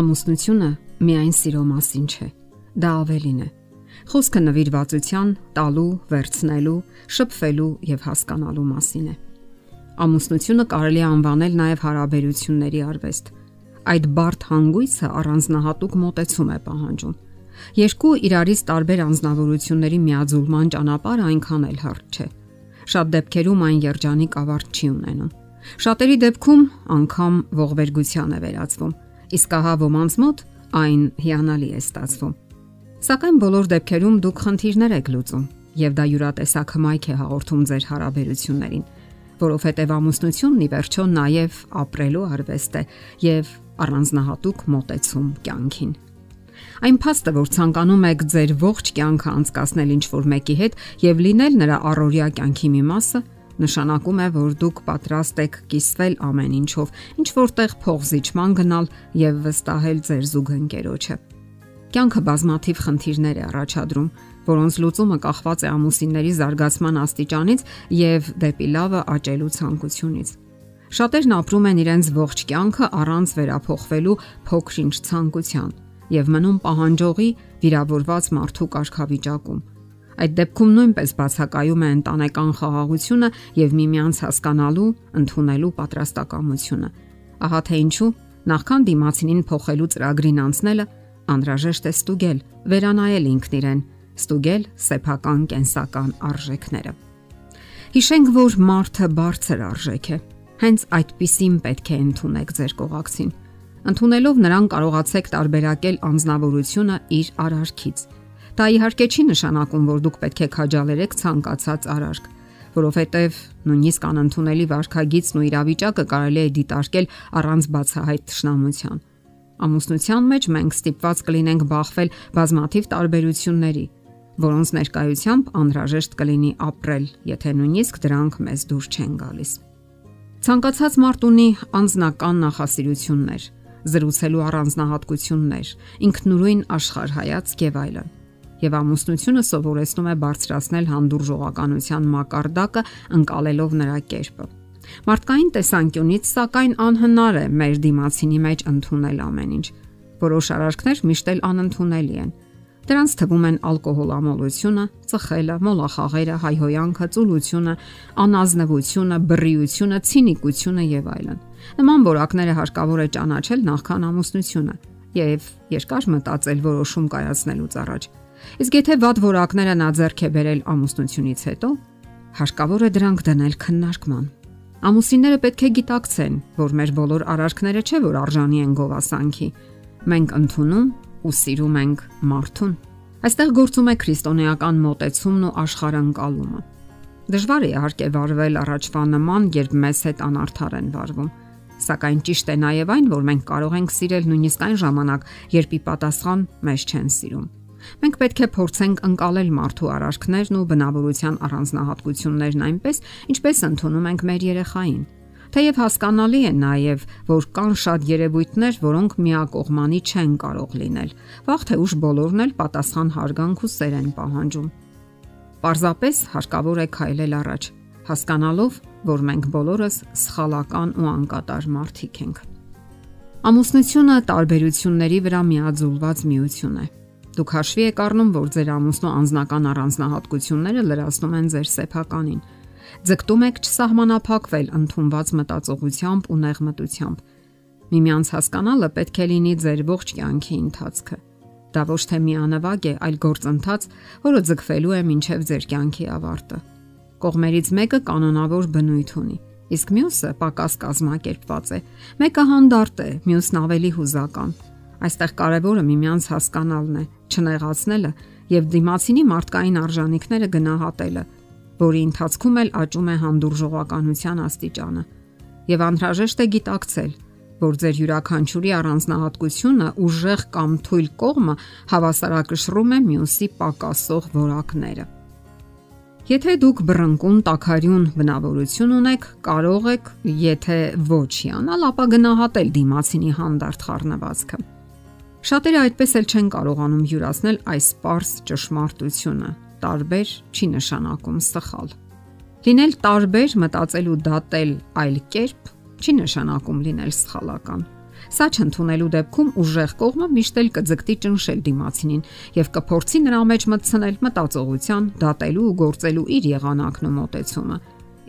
Ամուսնությունը միայն սիրո մասին չէ։ Դա ավելին է։ Խոսքը նվիրվածության, տալու, վերցնելու, շփվելու եւ հասկանալու մասին է։ Ամուսնությունը կարելի է անվանել նաեւ հարաբերությունների արվեստ։ Այդ բարդ հանգույցը առանձնահատուկ մոտեցում է պահանջում։ Երկու իրարից տարբեր անznավորությունների միաձուլման ճանապարհը այնքան էլ հարթ չէ։ Շատ դեպքերում այն երջանիկ ավարտ չի ունենում։ Շատերի դեպքում անգամ ողբերգության է վերածվում իսկ ահա ոմանց մոտ այն հիանալի է ստացվում։ Սակայն բոլոր դեպքերում դուք խնդիրներ եք լուծում, եւ դա յուրատեսակ հմայք է հաղորդում ձեր հարաբերություններին, որովհետեւ ամուսնությունն ի վերջո նաեւ ապրելու արվեստ է եւ առանձնահատուկ մոտեցում կյանքին։ Այն փաստը, որ ցանկանում եք ձեր ողջ կյանքը անցկасնել ինչ որ մեկի հետ եւ լինել նրա առօրյա կյանքի մի մասը, նշանակում է, որ դուք պատրաստ եք կիսվել ամեն ինչով, ինչ որտեղ փողզիջման գնալ եւ վստահել ձեր զուգընկերոջը։ Կյանքը բազմաթիվ խնդիրներ է առաջադրում, որոնց լուծումը կախված է ամուսինների զարգացման աստիճանից եւ դեպի լավը աճելու ցանկությունից։ Շատերն ապրում են իրենց ողջ կյանքը առանց վերափոխվելու փոքրինչ ցանկության եւ մնում պահանջողի վիրավորված մարդու կարգավիճակում Այդ դեպքում նույնպես բացակայում է ընտանեկան խաղաղությունը եւ միմյանց հասկանալու, ընդունելու պատրաստակամությունը։ Ահա թե ինչու նախքան դիմացինին փոխելու ծրագրին անցնելը անհրաժեշտ է ստուգել, վերանայել ինքն իրեն, ստուգել սեփական կենսական արժեքները։ Հիշենք, որ մարդը բարձր արժեք է։ Հենց այդպիսին պետք է ընդունեք ձեր կողակցին։ Ընթունելով նրան կարողացեք տարբերակել անznավորությունը իր արարքից Դա իհարկե չի նշանակում, որ դուք պետք է քաջալերեք ցանկացած արարք, որովհետև նույնիսկ անընդունելի վարքագիծն ու իրավիճակը կարելի է դիտարկել առանց բացահայտ ճշնամության։ Ամուսնության մեջ մենք ստիպված կլինենք բախվել բազմաթիվ տարբերությունների, որոնց ներկայությամբ անհրաժեշտ կլինի ապրել, եթե նույնիսկ դրանք մեզ դուր չեն գալիս։ Ցանկացած մարդ ունի անznական նախասիրություններ, զրուցելու առանձնահատկություններ, ինքնուրույն աշխարհայացք եւ այլն եւ ամուսնությունը սովորեցնում է բարձրացնել հանդուրժողականության մակարդակը ընկալելով նրա կերպը։ Մարդկային տեսանկյունից սակայն անհնար է մեր դիմացինի մեջ ընդունել ամեն ինչ։ Որոշ արարքներ միշտ էլ անընդունելի են։ Դրանց թվում են ալկոհոլամոլությունը, ծխելը, մոլախաղերը, հայհոյանքը, ծուլությունը, անազնվությունը, բռիությունը, ցինիկությունը եւ այլն։ Նման որակները հարկավոր է ճանաչել նախքան ամուսնությունը եւ երկար մտածել որոշում կայացնելուց առաջ։ Իսկ եթե վատ որակները նա ձեռք է բերել ամուսնությունից հետո, հարկավոր է դրանք դնել քննարկման։ Ամուսինները պետք է գիտակցեն, որ մեր բոլոր արարքները չէ որ արժանի են գովասանքի։ Մենք ընդունում ու սիրում ենք մարդուն։ Այստեղ գործում է քրիստոնեական մոտեցումն ու աշխարհընկալումը։ Դժվար է իհարկե վարվել առաջվա նման, երբ մեզ հետ անարդար են վարվում։ Սակայն ճիշտ է նաև այն, որ մենք կարող ենք սիրել նույնիսկ այն ժամանակ, երբ ի պատասխան մեզ չեն սիրում։ Մենք պետք է փորձենք ընկալել մարդու արարքներն ու բնավորության առանձնահատկություններն այնպես, ինչպես ընդունում ենք մեր երեխային։ Թեև հասկանալի է նաև, որ կան շատ երևույթներ, որոնք միակողմանի չեն կարող լինել։ Վաղ թե ուշ բոլորն էլ պատասխան հարգանք ու սեր են պահանջում։ Պարզապես հարկավոր է քայլել առաջ, հասկանալով, որ մենք բոլորս սխալական ու անկատար մարդիկ ենք։ Ամուսնությունը տարբերությունների վրա միաձուլված միություն է Դուք հաշվի եք առնում, որ ձեր ամուսնու անձնական առանձնահատկությունները լրացնում են ձեր սեփականին։ Ձգտում եք չսահմանափակվել ընդունված մտածողությամբ ու նեղմտությամբ։ Միմյանց հասկանալը պետք է լինի ձեր ողջ կյանքի ընթացքը։ Դա ոչ թե միանվագ է, այլ գործընթաց, որը ձգվելու է մինչև ձեր կյանքի ավարտը։ Կողմերից մեկը կանոնավոր բնույթ ունի, իսկ մյուսը պակաս կազմակերպված է։ Մեկը հանդարտ է, մյուսն ավելի հուզական։ Այստեղ կարևորը միմյանց հասկանալն է, չնեղացնելը եւ դիմացինի մարդկային արժանինքները գնահատելը, որի ընթացքում էլ աճում է հանդուրժողականության աստիճանը։ Եվ անհրաժեշտ է գիտակցել, որ ձեր յուրաքանչյուրի առանձնահատկությունը ուժեղ կամ թույլ կողմը հավասարակշռում է մյուսի պակասող որակները։ Եթե դուք բռնկուն տակարյուն բնավորություն ունեք, կարող եք, եթե ոչ հիանալ, ապա գնահատել դիմացինի հանդարտ խառնվածքը։ Շատերը այդպես էլ չեն կարողանում յուրացնել այս པարս ճշմարտությունը։ Տարբեր չի նշանակում սխալ։ Լինել տարբեր, մտածել ու դատել այլ կերպ չի նշանակում լինել սխալական։ Սա չընդունելու դեպքում ուժեղ կողմը միշտ էլ կձգտի ճնշել դիմացինին եւ կփորձի նրա մեջ մտցնել մտածողության, դատելու ու գործելու իր եղանակն ու մոտեցումը։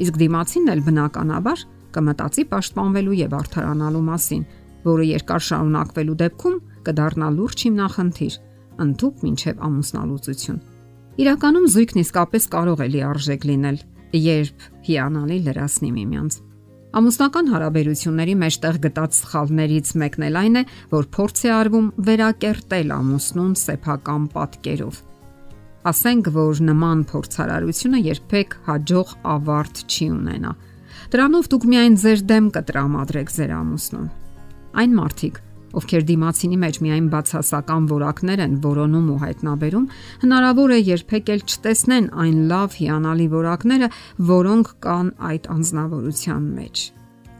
Իսկ դիմացինն էլ բնականաբար կմտածի պաշտպանվելու եւ արդարանալու մասին, որը երկար շարունակվելու դեպքում կդառնա լուրջ հիմնախնդիր, ընդཐུպ մինչև ամուսնալուծություն։ Իրականում զույգն իսկապես կարող է լիարժեք լինել, երբ հիանալի լրացնի միմյանց։ Ամուսնական հարաբերությունների մեջտեղ գտած սխալներից մեկն էլ այն է, որ փորձ է արվում վերակերտել ամուսնուն սեփական պատկերով։ Ասենք, որ նման փորձարարությունը երբեք հաջող ավարտ չի ունենա։ Դրանով դուք միայն ձեր դեմ կտրամադրեք ձեր ամուսնուն։ Այն մարդիկ, ովքեր դիմացինի մեջ միայն բացասական որակներ են որոնում ու հայտնաբերում, հնարավոր է երբեք էլ չտեսնեն այն լավ հիանալի որակները, որոնք կան այդ անznավորության մեջ։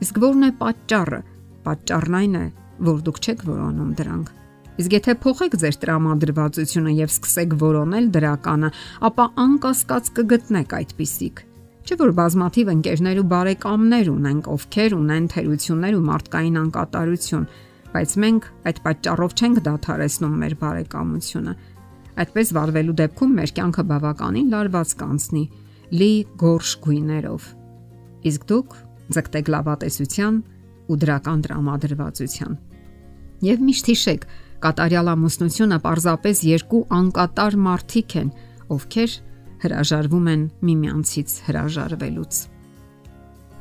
Իսկ ո՞րն է պատճառը։ Պատճառն այն է, որ դուք չեք որոնում դրանք։ Իսկ եթե փոխեք ձեր տրամադրվածությունը եւ սկսեք որոնել դրականը, ապա անկասկած կգտնեք այդպիսիք։ Չէ որ բազմաթիվ ընկերներ ու բարեկամներ ունենք, ովքեր ունեն թերություններ ու մարդկային անկատարություն, բայց մենք այդ պատճառով չենք դադարեցնում մեր բարեկամությունը։ Այդպես վարվելու դեպքում մեր կյանքը բավականին լարված կանցնի՝ լի գորշ գույներով։ Իսկ դուք ձգտեք լավատեսության ու դրական տրամադրվածության։ Եվ միշտ հիշեք, կատարյալ ամուսնությունը պարզապես երկու անկատար մարդիկ են, ովքեր հրաժարվում են միմյանցից հրաժարվելուց։